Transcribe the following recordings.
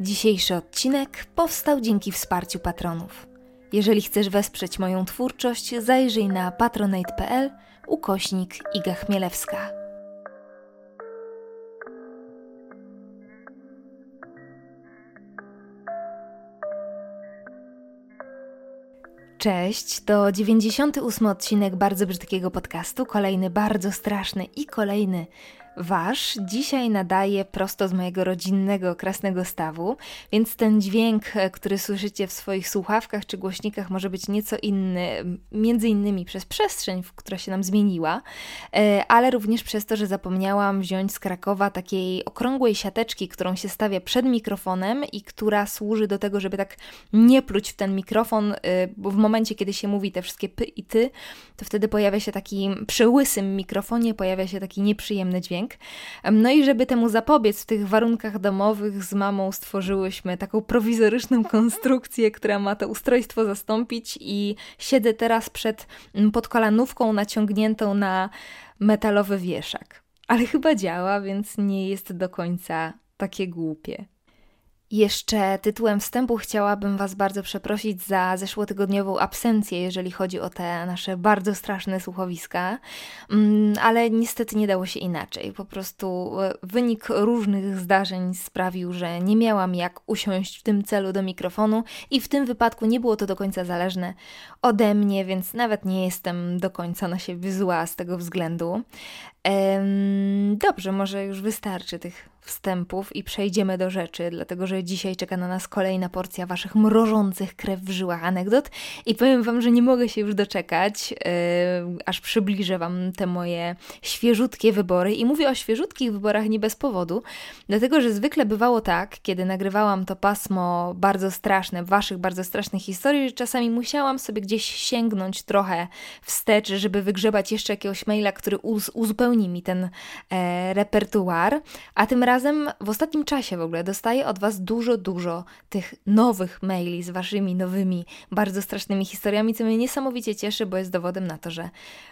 Dzisiejszy odcinek powstał dzięki wsparciu patronów. Jeżeli chcesz wesprzeć moją twórczość, zajrzyj na patronate.pl ukośnik Iga Chmielewska. Cześć, to 98 odcinek bardzo brzydkiego podcastu, kolejny bardzo straszny i kolejny Wasz dzisiaj nadaje prosto z mojego rodzinnego krasnego stawu, więc ten dźwięk, e, który słyszycie w swoich słuchawkach czy głośnikach, może być nieco inny, między innymi przez przestrzeń, która się nam zmieniła, e, ale również przez to, że zapomniałam wziąć z Krakowa takiej okrągłej siateczki, którą się stawia przed mikrofonem i która służy do tego, żeby tak nie pluć w ten mikrofon, e, bo w momencie, kiedy się mówi te wszystkie py i ty, to wtedy pojawia się taki przy łysym mikrofonie, pojawia się taki nieprzyjemny dźwięk. No i żeby temu zapobiec, w tych warunkach domowych z mamą stworzyłyśmy taką prowizoryczną konstrukcję, która ma to ustrojstwo zastąpić i siedzę teraz przed podkolanówką naciągniętą na metalowy wieszak. Ale chyba działa, więc nie jest do końca takie głupie. Jeszcze tytułem wstępu chciałabym Was bardzo przeprosić za zeszłotygodniową absencję, jeżeli chodzi o te nasze bardzo straszne słuchowiska, mm, ale niestety nie dało się inaczej. Po prostu e, wynik różnych zdarzeń sprawił, że nie miałam jak usiąść w tym celu do mikrofonu i w tym wypadku nie było to do końca zależne ode mnie, więc nawet nie jestem do końca na siebie zła z tego względu. Dobrze, może już wystarczy tych wstępów i przejdziemy do rzeczy, dlatego że dzisiaj czeka na nas kolejna porcja Waszych mrożących krew w żyłach anegdot i powiem Wam, że nie mogę się już doczekać, yy, aż przybliżę Wam te moje świeżutkie wybory. I mówię o świeżutkich wyborach nie bez powodu, dlatego że zwykle bywało tak, kiedy nagrywałam to pasmo bardzo straszne, Waszych bardzo strasznych historii, że czasami musiałam sobie gdzieś sięgnąć trochę wstecz, żeby wygrzebać jeszcze jakiegoś maila, który uz uzupełni mi ten e, repertuar, a tym razem razem w ostatnim czasie w ogóle dostaję od Was dużo, dużo tych nowych maili z Waszymi nowymi, bardzo strasznymi historiami, co mnie niesamowicie cieszy, bo jest dowodem na to, że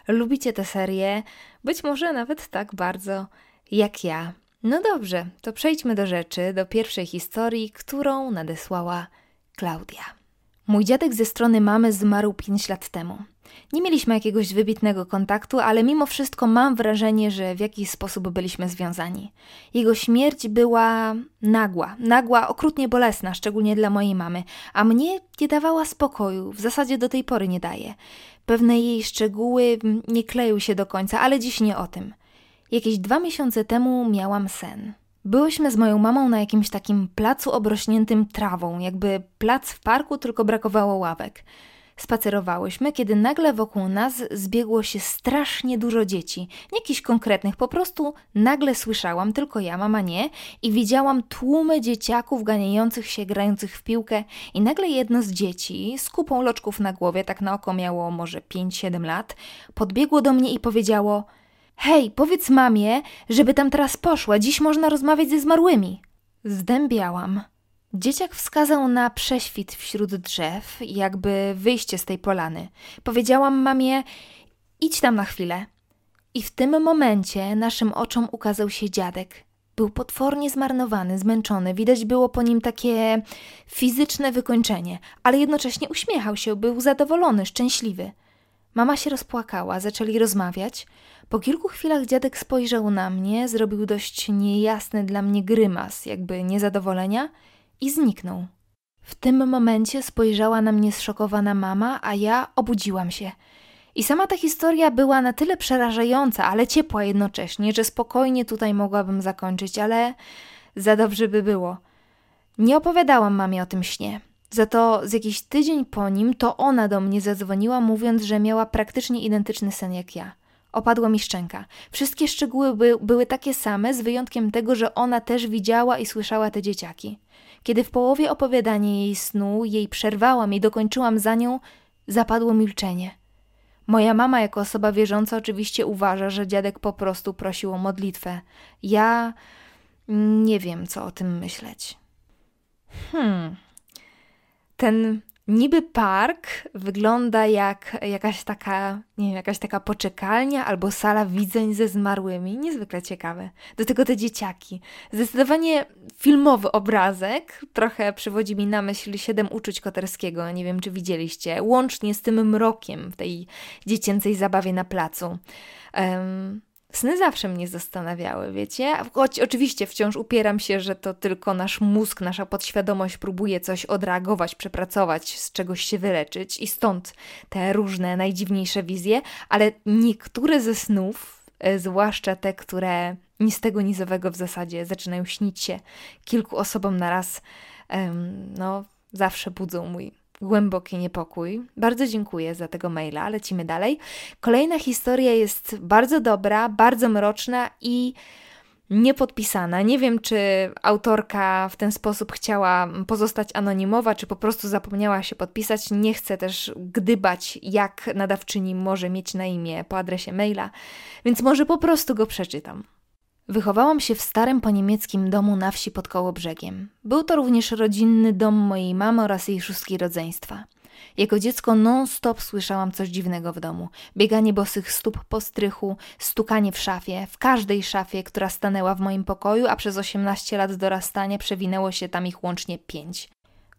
lubicie tę serię, być może nawet tak bardzo jak ja. No dobrze, to przejdźmy do rzeczy, do pierwszej historii, którą nadesłała Klaudia. Mój dziadek ze strony mamy zmarł 5 lat temu. Nie mieliśmy jakiegoś wybitnego kontaktu, ale mimo wszystko mam wrażenie, że w jakiś sposób byliśmy związani. Jego śmierć była nagła, nagła, okrutnie bolesna, szczególnie dla mojej mamy, a mnie nie dawała spokoju, w zasadzie do tej pory nie daje. Pewne jej szczegóły nie kleją się do końca, ale dziś nie o tym. Jakieś dwa miesiące temu miałam sen. Byłyśmy z moją mamą na jakimś takim placu obrośniętym trawą, jakby plac w parku, tylko brakowało ławek. Spacerowałyśmy, kiedy nagle wokół nas zbiegło się strasznie dużo dzieci. Nie jakichś konkretnych, po prostu nagle słyszałam, tylko ja, mama nie, i widziałam tłumy dzieciaków ganiających się, grających w piłkę i nagle jedno z dzieci, z kupą loczków na głowie, tak na oko miało może 5-7 lat, podbiegło do mnie i powiedziało Hej, powiedz mamie, żeby tam teraz poszła, dziś można rozmawiać ze zmarłymi. Zdębiałam. Dzieciak wskazał na prześwit wśród drzew, jakby wyjście z tej polany. Powiedziałam mamie: idź tam na chwilę. I w tym momencie naszym oczom ukazał się dziadek. Był potwornie zmarnowany, zmęczony, widać było po nim takie fizyczne wykończenie, ale jednocześnie uśmiechał się, był zadowolony, szczęśliwy. Mama się rozpłakała, zaczęli rozmawiać. Po kilku chwilach dziadek spojrzał na mnie, zrobił dość niejasny dla mnie grymas, jakby niezadowolenia i zniknął. W tym momencie spojrzała na mnie zszokowana mama, a ja obudziłam się. I sama ta historia była na tyle przerażająca, ale ciepła jednocześnie, że spokojnie tutaj mogłabym zakończyć, ale za dobrze by było. Nie opowiadałam mamie o tym śnie. Za to z jakiś tydzień po nim to ona do mnie zadzwoniła, mówiąc, że miała praktycznie identyczny sen jak ja. Opadła mi szczęka. Wszystkie szczegóły by, były takie same, z wyjątkiem tego, że ona też widziała i słyszała te dzieciaki. Kiedy w połowie opowiadania jej snu jej przerwałam i dokończyłam za nią, zapadło milczenie. Moja mama, jako osoba wierząca, oczywiście uważa, że dziadek po prostu prosił o modlitwę. Ja nie wiem, co o tym myśleć. Hmm. Ten Niby park wygląda jak jakaś taka, nie wiem, jakaś taka poczekalnia albo sala widzeń ze zmarłymi. Niezwykle ciekawe. Do tego te dzieciaki. Zdecydowanie filmowy obrazek. Trochę przywodzi mi na myśl Siedem Uczuć Koterskiego. Nie wiem, czy widzieliście. Łącznie z tym mrokiem w tej dziecięcej zabawie na placu. Um, Sny zawsze mnie zastanawiały, wiecie? Choć oczywiście wciąż upieram się, że to tylko nasz mózg, nasza podświadomość próbuje coś odreagować, przepracować, z czegoś się wyleczyć i stąd te różne, najdziwniejsze wizje, ale niektóre ze snów, e, zwłaszcza te, które ni z tego nizowego w zasadzie zaczynają śnić się kilku osobom na raz, no zawsze budzą mój głęboki niepokój. Bardzo dziękuję za tego maila. Lecimy dalej. Kolejna historia jest bardzo dobra, bardzo mroczna i niepodpisana. Nie wiem, czy autorka w ten sposób chciała pozostać anonimowa, czy po prostu zapomniała się podpisać. Nie chcę też gdybać, jak nadawczyni może mieć na imię po adresie maila, więc może po prostu go przeczytam. Wychowałam się w starym poniemieckim domu na wsi pod Kołobrzegiem. Był to również rodzinny dom mojej mamy oraz jej szóstki rodzeństwa. Jako dziecko non-stop słyszałam coś dziwnego w domu. Bieganie bosych stóp po strychu, stukanie w szafie, w każdej szafie, która stanęła w moim pokoju, a przez 18 lat dorastania przewinęło się tam ich łącznie pięć.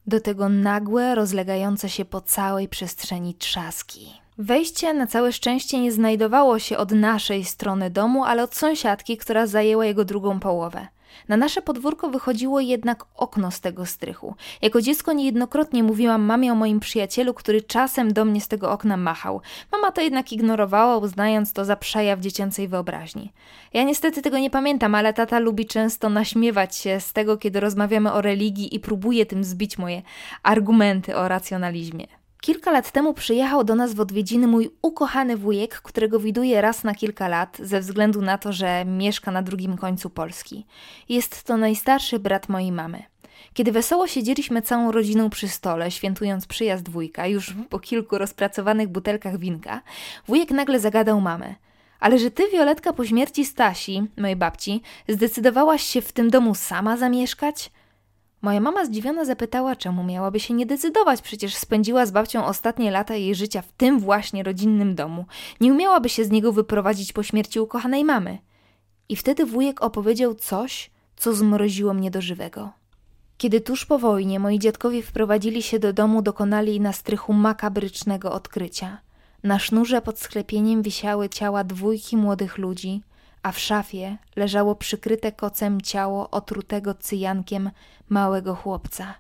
Do tego nagłe, rozlegające się po całej przestrzeni trzaski. Wejście na całe szczęście nie znajdowało się od naszej strony domu, ale od sąsiadki, która zajęła jego drugą połowę. Na nasze podwórko wychodziło jednak okno z tego strychu. Jako dziecko niejednokrotnie mówiłam mamie o moim przyjacielu, który czasem do mnie z tego okna machał. Mama to jednak ignorowała, uznając to za przejaw dziecięcej wyobraźni. Ja niestety tego nie pamiętam, ale tata lubi często naśmiewać się z tego, kiedy rozmawiamy o religii i próbuje tym zbić moje argumenty o racjonalizmie. Kilka lat temu przyjechał do nas w odwiedziny mój ukochany wujek, którego widuję raz na kilka lat, ze względu na to, że mieszka na drugim końcu Polski. Jest to najstarszy brat mojej mamy. Kiedy wesoło siedzieliśmy całą rodziną przy stole, świętując przyjazd wujka, już po kilku rozpracowanych butelkach winka, wujek nagle zagadał mamę. Ale że ty, Violetka, po śmierci Stasi, mojej babci, zdecydowałaś się w tym domu sama zamieszkać? Moja mama zdziwiona zapytała, czemu miałaby się nie decydować, przecież spędziła z babcią ostatnie lata jej życia w tym właśnie rodzinnym domu. Nie umiałaby się z niego wyprowadzić po śmierci ukochanej mamy. I wtedy wujek opowiedział coś, co zmroziło mnie do żywego. Kiedy tuż po wojnie moi dziadkowie wprowadzili się do domu, dokonali na strychu makabrycznego odkrycia. Na sznurze pod sklepieniem wisiały ciała dwójki młodych ludzi, a w szafie leżało przykryte kocem ciało otrutego cyjankiem małego chłopca.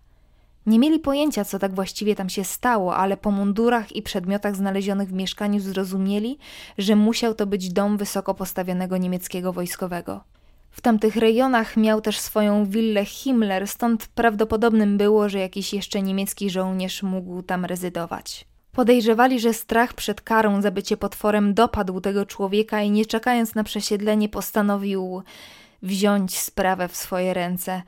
Nie mieli pojęcia, co tak właściwie tam się stało, ale po mundurach i przedmiotach znalezionych w mieszkaniu zrozumieli, że musiał to być dom wysoko postawionego niemieckiego wojskowego. W tamtych rejonach miał też swoją willę Himmler, stąd prawdopodobnym było, że jakiś jeszcze niemiecki żołnierz mógł tam rezydować. Podejrzewali, że strach przed karą za bycie potworem dopadł tego człowieka i nie czekając na przesiedlenie postanowił wziąć sprawę w swoje ręce.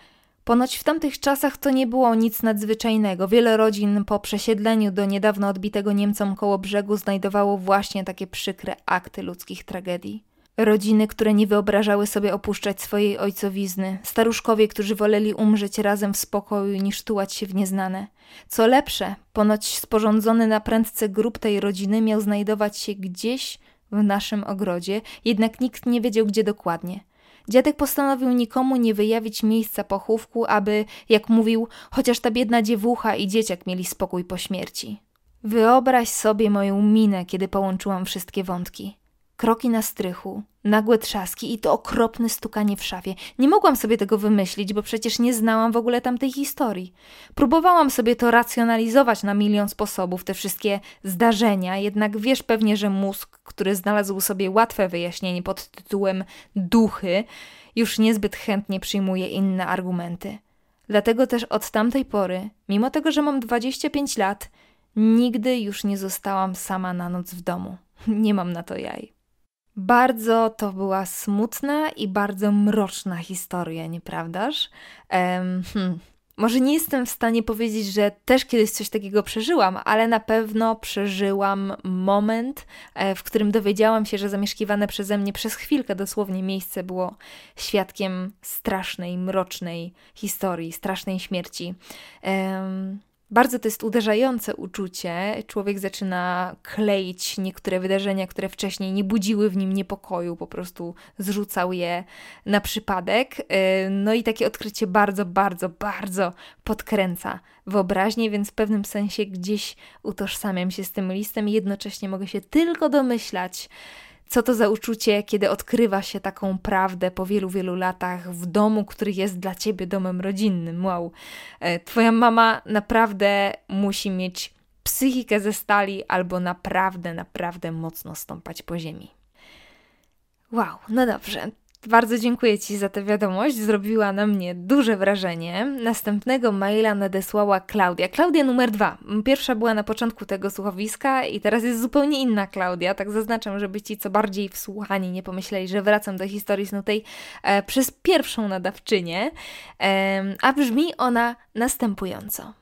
Ponoć w tamtych czasach to nie było nic nadzwyczajnego. Wiele rodzin po przesiedleniu do niedawno odbitego Niemcom koło brzegu znajdowało właśnie takie przykre akty ludzkich tragedii. Rodziny, które nie wyobrażały sobie opuszczać swojej ojcowizny, staruszkowie, którzy woleli umrzeć razem w spokoju niż tułać się w nieznane. Co lepsze, ponoć sporządzony na prędce grób tej rodziny miał znajdować się gdzieś w naszym ogrodzie, jednak nikt nie wiedział gdzie dokładnie. Dziadek postanowił nikomu nie wyjawić miejsca pochówku, aby, jak mówił, chociaż ta biedna dziewucha i dzieciak mieli spokój po śmierci. Wyobraź sobie moją minę, kiedy połączyłam wszystkie wątki kroki na strychu, nagłe trzaski i to okropne stukanie w szafie. Nie mogłam sobie tego wymyślić, bo przecież nie znałam w ogóle tamtej historii. Próbowałam sobie to racjonalizować na milion sposobów, te wszystkie zdarzenia, jednak wiesz pewnie, że mózg, który znalazł sobie łatwe wyjaśnienie pod tytułem duchy, już niezbyt chętnie przyjmuje inne argumenty. Dlatego też od tamtej pory, mimo tego, że mam 25 lat, nigdy już nie zostałam sama na noc w domu. Nie mam na to jaj. Bardzo to była smutna i bardzo mroczna historia, nieprawdaż? Um, hmm. Może nie jestem w stanie powiedzieć, że też kiedyś coś takiego przeżyłam, ale na pewno przeżyłam moment, e, w którym dowiedziałam się, że zamieszkiwane przeze mnie przez chwilkę dosłownie miejsce było świadkiem strasznej, mrocznej historii, strasznej śmierci. Um, Bardzo to jest uderzające uczucie. Człowiek zaczyna kleić niektóre wydarzenia, które wcześniej nie budziły w nim niepokoju, po prostu zrzucał je na przypadek. Y, no i takie odkrycie bardzo, bardzo, bardzo podkręca wyobraźnię, więc w pewnym sensie gdzieś utożsamiam się z tym listem i jednocześnie mogę się tylko domyślać, co to za uczucie, kiedy odkrywa się taką prawdę po wielu, wielu latach w domu, który jest dla ciebie domem rodzinnym. Wow. E, twoja mama naprawdę musi mieć psychikę ze stali albo naprawdę, naprawdę mocno stąpać po ziemi. Wow, no dobrze. Bardzo dziękuję Ci za tę wiadomość, zrobiła na mnie duże wrażenie. Następnego maila nadesłała Klaudia. Klaudia numer dwa. Pierwsza była na początku tego słuchowiska i teraz jest zupełnie inna Klaudia. Tak zaznaczam, żeby Ci co bardziej wsłuchani nie pomyśleli, że wracam do historii snutej e, przez pierwszą nadawczynię. E, a brzmi ona następująco.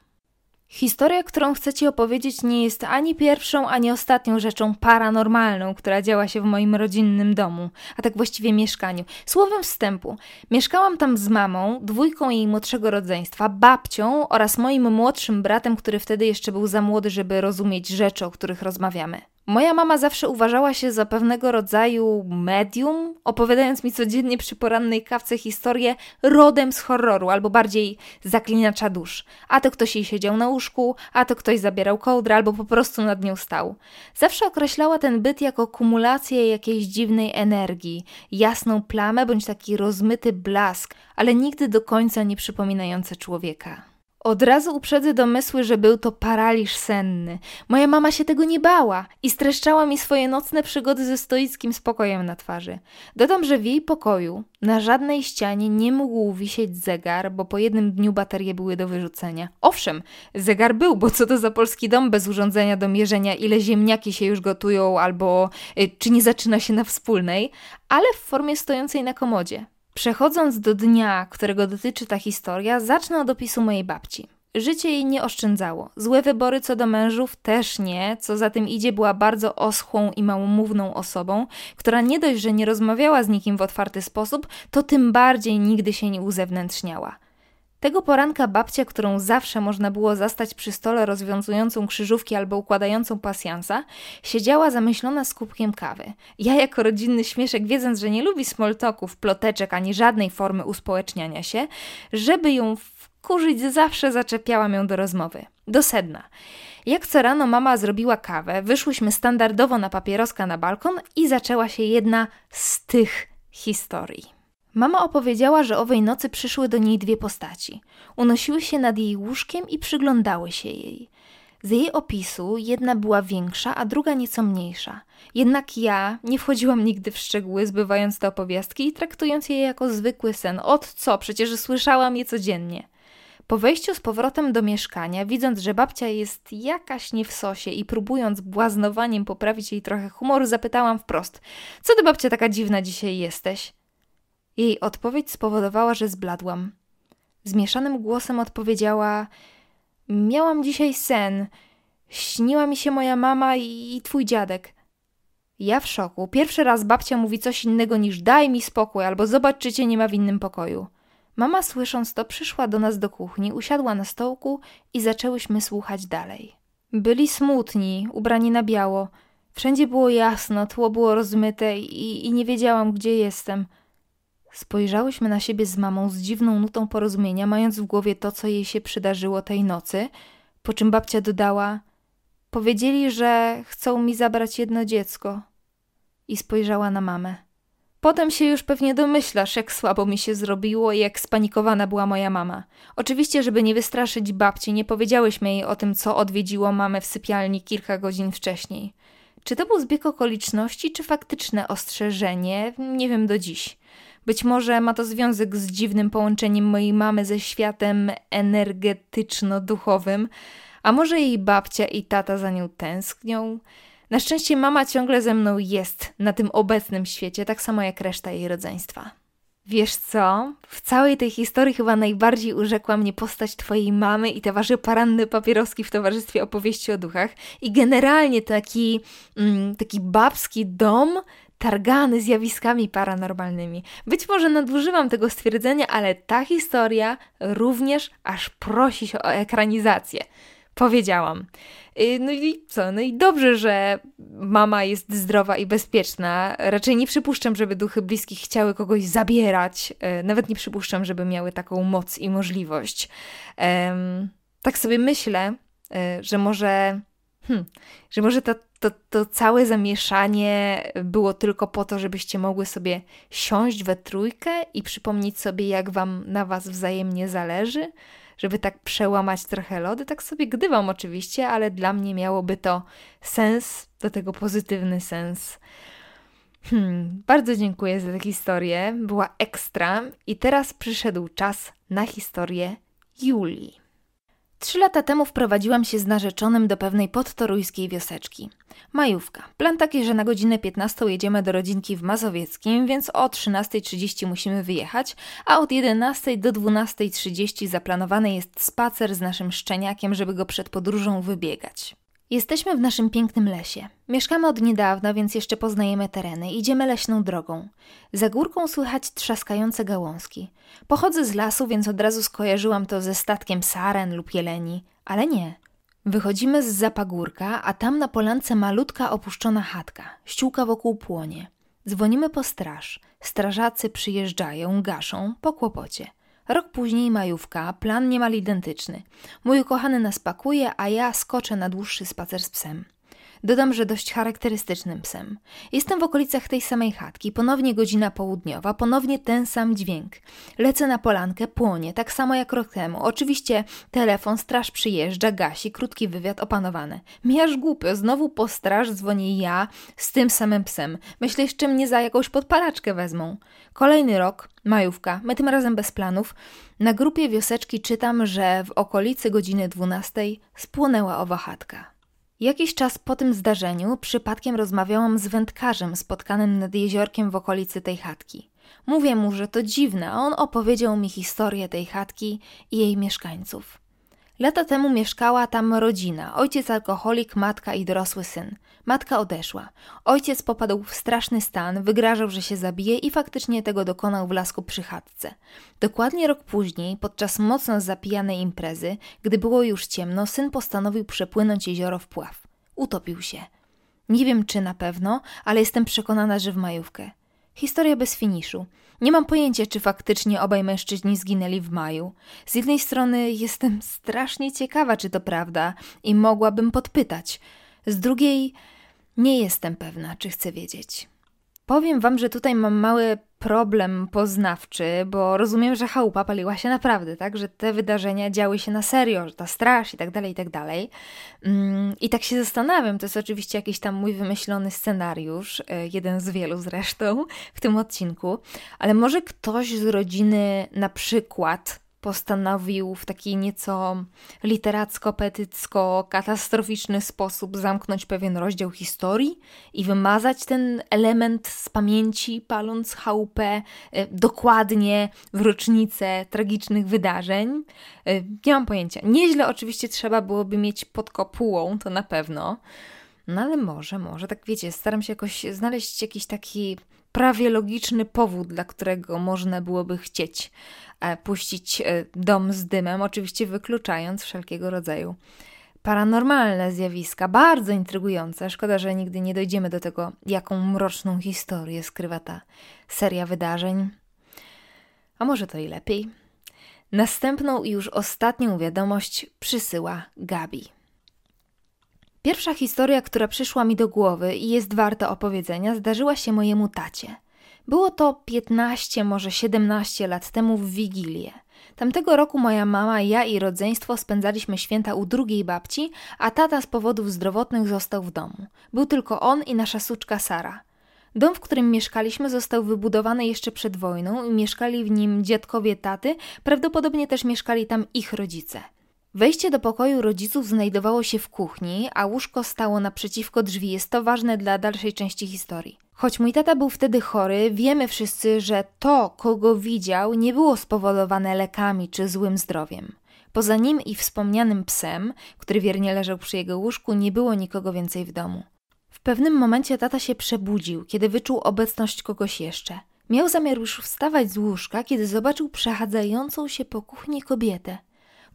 Historia, którą chcę Ci opowiedzieć, nie jest ani pierwszą, ani ostatnią rzeczą paranormalną, która działa się w moim rodzinnym domu, a tak właściwie mieszkaniu. Słowem wstępu, mieszkałam tam z mamą, dwójką jej młodszego rodzeństwa, babcią oraz moim młodszym bratem, który wtedy jeszcze był za młody, żeby rozumieć rzeczy, o których rozmawiamy. Moja mama zawsze uważała się za pewnego rodzaju medium, opowiadając mi codziennie przy porannej kawce historię rodem z horroru, albo bardziej zaklinacza dusz. A to ktoś jej siedział na łóżku, a to ktoś zabierał kołdrę, albo po prostu nad nią stał. Zawsze określała ten byt jako kumulację jakiejś dziwnej energii, jasną plamę bądź taki rozmyty blask, ale nigdy do końca nie przypominający człowieka. Od razu uprzedzę domysły, że był to paraliż senny. Moja mama się tego nie bała i streszczała mi swoje nocne przygody ze stoickim spokojem na twarzy. Dodam, że w jej pokoju na żadnej ścianie nie mógł wisieć zegar, bo po jednym dniu baterie były do wyrzucenia. Owszem, zegar był, bo co to za polski dom bez urządzenia do mierzenia, ile ziemniaki się już gotują albo y, czy nie zaczyna się na wspólnej, ale w formie stojącej na komodzie. Przechodząc do dnia, którego dotyczy ta historia, zacznę od opisu mojej babci. Życie jej nie oszczędzało. Złe wybory co do mężów też nie, co za tym idzie, była bardzo oschłą i małomówną osobą, która nie dość, że nie rozmawiała z nikim w otwarty sposób, to tym bardziej nigdy się nie uzewnętrzniała. Tego poranka babcia, którą zawsze można było zastać przy stole rozwiązującą krzyżówki albo układającą pasjansa, siedziała zamyślona z kubkiem kawy. Ja jako rodzinny śmieszek, wiedząc, że nie lubi smoltoków, ploteczek ani żadnej formy uspołeczniania się, żeby ją wkurzyć, zawsze zaczepiałam ją do rozmowy. Do sedna. Jak co rano mama zrobiła kawę, wyszłyśmy standardowo na papieroska na balkon i zaczęła się jedna z tych historii. Mama opowiedziała, że owej nocy przyszły do niej dwie postaci. Unosiły się nad jej łóżkiem i przyglądały się jej. Z jej opisu jedna była większa, a druga nieco mniejsza. Jednak ja nie wchodziłam nigdy w szczegóły, zbywając te opowiastki i traktując je jako zwykły sen. Od co? Przecież słyszałam je codziennie. Po wejściu z powrotem do mieszkania, widząc, że babcia jest jakaś nie w sosie i próbując błaznowaniem poprawić jej trochę humoru, zapytałam wprost: Co ty babcia taka dziwna dzisiaj jesteś? Jej odpowiedź spowodowała, że zbladłam. Zmieszanym głosem odpowiedziała: Miałam dzisiaj sen. Śniła mi się moja mama i, i twój dziadek. Ja w szoku. Pierwszy raz babcia mówi coś innego niż daj mi spokój albo zobacz, czy cię nie ma w innym pokoju. Mama słysząc to przyszła do nas do kuchni, usiadła na stołku i zaczęłyśmy słuchać dalej. Byli smutni, ubrani na biało. Wszędzie było jasno, tło było rozmyte i, i nie wiedziałam, gdzie jestem – Spojrzałyśmy na siebie z mamą z dziwną nutą porozumienia, mając w głowie to, co jej się przydarzyło tej nocy, po czym babcia dodała: Powiedzieli, że chcą mi zabrać jedno dziecko. I spojrzała na mamę. Potem się już pewnie domyślasz, jak słabo mi się zrobiło i jak spanikowana była moja mama. Oczywiście, żeby nie wystraszyć babci, nie powiedziałyśmy jej o tym, co odwiedziło mamę w sypialni kilka godzin wcześniej. Czy to był zbieg okoliczności, czy faktyczne ostrzeżenie, nie wiem do dziś. Być może ma to związek z dziwnym połączeniem mojej mamy ze światem energetyczno-duchowym, a może jej babcia i tata za nią tęsknią. Na szczęście mama ciągle ze mną jest na tym obecnym świecie, tak samo jak reszta jej rodzeństwa. Wiesz co? W całej tej historii chyba najbardziej urzekła mnie postać twojej mamy i te wasze paranne papieroski w towarzystwie opowieści o duchach. I generalnie taki, mm, taki babski dom targany zjawiskami paranormalnymi. Być może nadużywam tego stwierdzenia, ale ta historia również aż prosi się o ekranizację. powiedziałam. Y, no i co? No i dobrze, że mama jest zdrowa i bezpieczna. Raczej nie przypuszczam, żeby duchy bliskich chciały kogoś zabierać. Y, nawet nie przypuszczam, żeby miały taką moc i możliwość. Tak sobie myślę, y, że może. Hmm, że może to, to, to całe zamieszanie było tylko po to, żebyście mogły sobie siąść we trójkę i przypomnieć sobie, jak wam na was wzajemnie zależy, żeby tak przełamać trochę lody. Tak sobie gdybam oczywiście, ale dla mnie miałoby to sens, do tego pozytywny sens. Hmm, bardzo dziękuję za tę historię, była ekstra i teraz przyszedł czas na historię Julii. Trzy lata temu wprowadziłam się z narzeczonym do pewnej podtorujskiej wioseczki. Majówka. Plan taki, że na godzinę 15 jedziemy do rodzinki w Mazowieckim, więc o 13.30 musimy wyjechać, a od 11 do 12.30 zaplanowany jest spacer z naszym szczeniakiem, żeby go przed podróżą wybiegać. Jesteśmy w naszym pięknym lesie. Mieszkamy od niedawna, więc jeszcze poznajemy tereny. Idziemy leśną drogą. Za górką słychać trzaskające gałązki. Pochodzę z lasu, więc od razu skojarzyłam to ze statkiem saren lub jeleni, ale nie. Wychodzimy z zapagórka, a tam na polance malutka opuszczona chatka. Ściółka wokół płonie. Dzwonimy po straż. Strażacy przyjeżdżają, gaszą, po kłopocie. Rok później majówka, plan niemal identyczny. Mój ukochany nas pakuje, a ja skoczę na dłuższy spacer z psem. Dodam, że dość charakterystycznym psem. Jestem w okolicach tej samej chatki, ponownie godzina południowa, ponownie ten sam dźwięk. Lecę na polankę, płonie, tak samo jak rok temu. Oczywiście telefon, straż przyjeżdża, gasi, krótki wywiad opanowane. Mijasz głupio, znowu po straż dzwoni ja z tym samym psem. Myślisz, czy mnie za jakąś podpalaczkę wezmą. Kolejny rok, majówka, my tym razem bez planów. Na grupie wioseczki czytam, że w okolicy godziny 12 spłonęła owa chatka. Jakiś czas po tym zdarzeniu przypadkiem rozmawiałam z wędkarzem spotkanym nad jeziorkiem w okolicy tej chatki. Mówię mu, że to dziwne, a on opowiedział mi historię tej chatki i jej mieszkańców. Lata temu mieszkała tam rodzina, ojciec alkoholik, matka i dorosły syn. Matka odeszła. Ojciec popadł w straszny stan, wygrażał, że się zabije i faktycznie tego dokonał w lasku przy chatce. Dokładnie rok później, podczas mocno zapijanej imprezy, gdy było już ciemno, syn postanowił przepłynąć jezioro w pław. Utopił się. Nie wiem czy na pewno, ale jestem przekonana, że w majówkę. Historia bez finiszu. Nie mam pojęcia, czy faktycznie obaj mężczyźni zginęli w maju. Z jednej strony jestem strasznie ciekawa, czy to prawda i mogłabym podpytać. Z drugiej nie jestem pewna, czy chcę wiedzieć. Powiem wam, że tutaj mam mały problem poznawczy, bo rozumiem, że chałupa paliła się naprawdę, tak? Że te wydarzenia działy się na serio, że ta straż i tak dalej, i tak dalej. Mm, I tak się zastanawiam, to jest oczywiście jakiś tam mój wymyślony scenariusz, e, jeden z wielu zresztą w tym odcinku, ale może ktoś z rodziny na przykład postanowił w taki nieco literacko-petycko-katastroficzny sposób zamknąć pewien rozdział historii i wymazać ten element z pamięci, paląc chałupę e, dokładnie w rocznicę tragicznych wydarzeń. E, nie mam pojęcia. Nieźle oczywiście trzeba byłoby mieć pod kopułą, to na pewno. No ale może, może, tak wiecie, staram się jakoś znaleźć jakiś taki prawie logiczny powód, dla którego można byłoby chcieć e, puścić e, dom z dymem, oczywiście wykluczając wszelkiego rodzaju paranormalne zjawiska, bardzo intrygujące. Szkoda, że nigdy nie dojdziemy do tego, jaką mroczną historię skrywa ta seria wydarzeń. A może to i lepiej. Następną i już ostatnią wiadomość przysyła Gabi. Pierwsza historia, która przyszła mi do głowy i jest warta opowiedzenia, zdarzyła się mojemu tacie. Było to 15, może 17 lat temu w Wigilię. Tamtego roku moja mama, ja i rodzeństwo spędzaliśmy święta u drugiej babci, a tata z powodów zdrowotnych został w domu. Był tylko on i nasza suczka Sara. Dom, w którym mieszkaliśmy, został wybudowany jeszcze przed wojną i mieszkali w nim dziadkowie taty, prawdopodobnie też mieszkali tam ich rodzice. Wejście do pokoju rodziców znajdowało się w kuchni, a łóżko stało naprzeciwko drzwi. Jest to ważne dla dalszej części historii. Choć mój tata był wtedy chory, wiemy wszyscy, że to, kogo widział, nie było spowodowane lekami czy złym zdrowiem. Poza nim i wspomnianym psem, który wiernie leżał przy jego łóżku, nie było nikogo więcej w domu. W pewnym momencie tata się przebudził, kiedy wyczuł obecność kogoś jeszcze. Miał zamiar już wstawać z łóżka, kiedy zobaczył przechadzającą się po kuchni kobietę.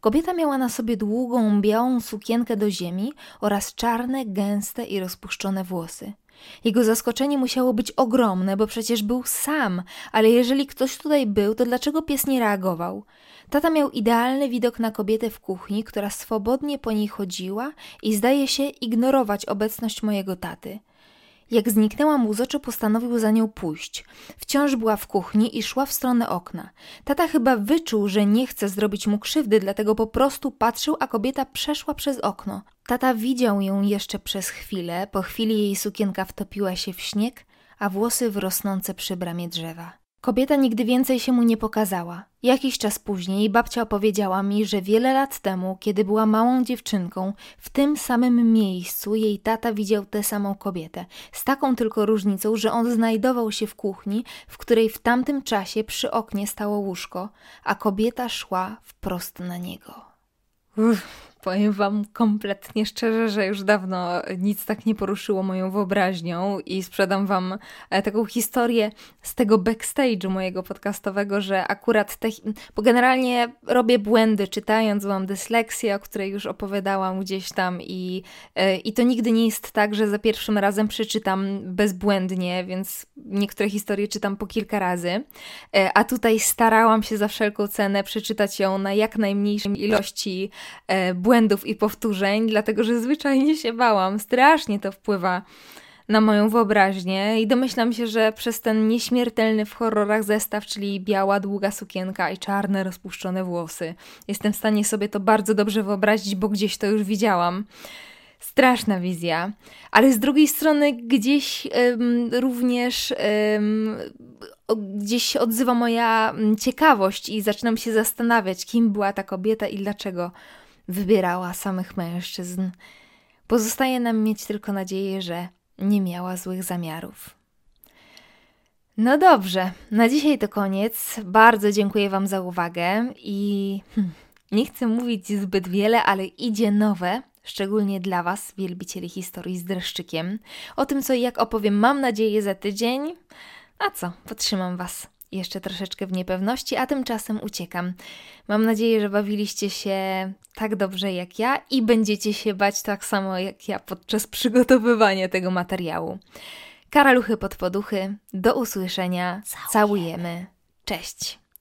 Kobieta miała na sobie długą, białą sukienkę do ziemi oraz czarne, gęste i rozpuszczone włosy. Jego zaskoczenie musiało być ogromne, bo przecież był sam, ale jeżeli ktoś tutaj był, to dlaczego pies nie reagował? Tata miał idealny widok na kobietę w kuchni, która swobodnie po niej chodziła i zdaje się ignorować obecność mojego taty. Jak zniknęła mu z oczu, postanowił za nią pójść. Wciąż była w kuchni i szła w stronę okna. Tata chyba wyczuł, że nie chce zrobić mu krzywdy, dlatego po prostu patrzył, a kobieta przeszła przez okno. Tata widział ją jeszcze przez chwilę, po chwili jej sukienka wtopiła się w śnieg, a włosy wrosnące przy bramie drzewa. Kobieta nigdy więcej się mu nie pokazała. Jakiś czas później babcia opowiedziała mi, że wiele lat temu, kiedy była małą dziewczynką, w tym samym miejscu jej tata widział tę samą kobietę, z taką tylko różnicą, że on znajdował się w kuchni, w której w tamtym czasie przy oknie stało łóżko, a kobieta szła wprost na niego. Uff. Powiem Wam kompletnie szczerze, że już dawno nic tak nie poruszyło moją wyobraźnią i sprzedam Wam e, taką historię z tego backstage'u mojego podcastowego, że akurat te, bo generalnie robię błędy czytając, mam dysleksję, o której już opowiadałam gdzieś tam i, e, i to nigdy nie jest tak, że za pierwszym razem przeczytam bezbłędnie, więc niektóre historie czytam po kilka razy, e, a tutaj starałam się za wszelką cenę przeczytać ją na jak najmniejszej ilości błędów, błędów i powtórzeń, dlatego że zwyczajnie się bałam. Strasznie to wpływa na moją wyobraźnię i domyślam się, że przez ten nieśmiertelny w horrorach zestaw, czyli biała, długa sukienka i czarne, rozpuszczone włosy, jestem w stanie sobie to bardzo dobrze wyobrazić, bo gdzieś to już widziałam. Straszna wizja, ale z drugiej strony gdzieś ym, również ym, gdzieś się odzywa moja ciekawość i zaczynam się zastanawiać, kim była ta kobieta i dlaczego wybierała samych mężczyzn. Pozostaje nam mieć tylko nadzieję, że nie miała złych zamiarów. No dobrze, na dzisiaj to koniec. Bardzo dziękuję Wam za uwagę i hmm, nie chcę mówić zbyt wiele, ale idzie nowe, szczególnie dla Was, wielbicieli historii z dreszczykiem. O tym, co i jak opowiem, mam nadzieję za tydzień. A co, podtrzymam Was jeszcze troszeczkę w niepewności, a tymczasem uciekam. Mam nadzieję, że bawiliście się tak dobrze jak ja i będziecie się bać tak samo jak ja podczas przygotowywania tego materiału. Karaluchy pod poduchy, do usłyszenia, całujemy. Cześć!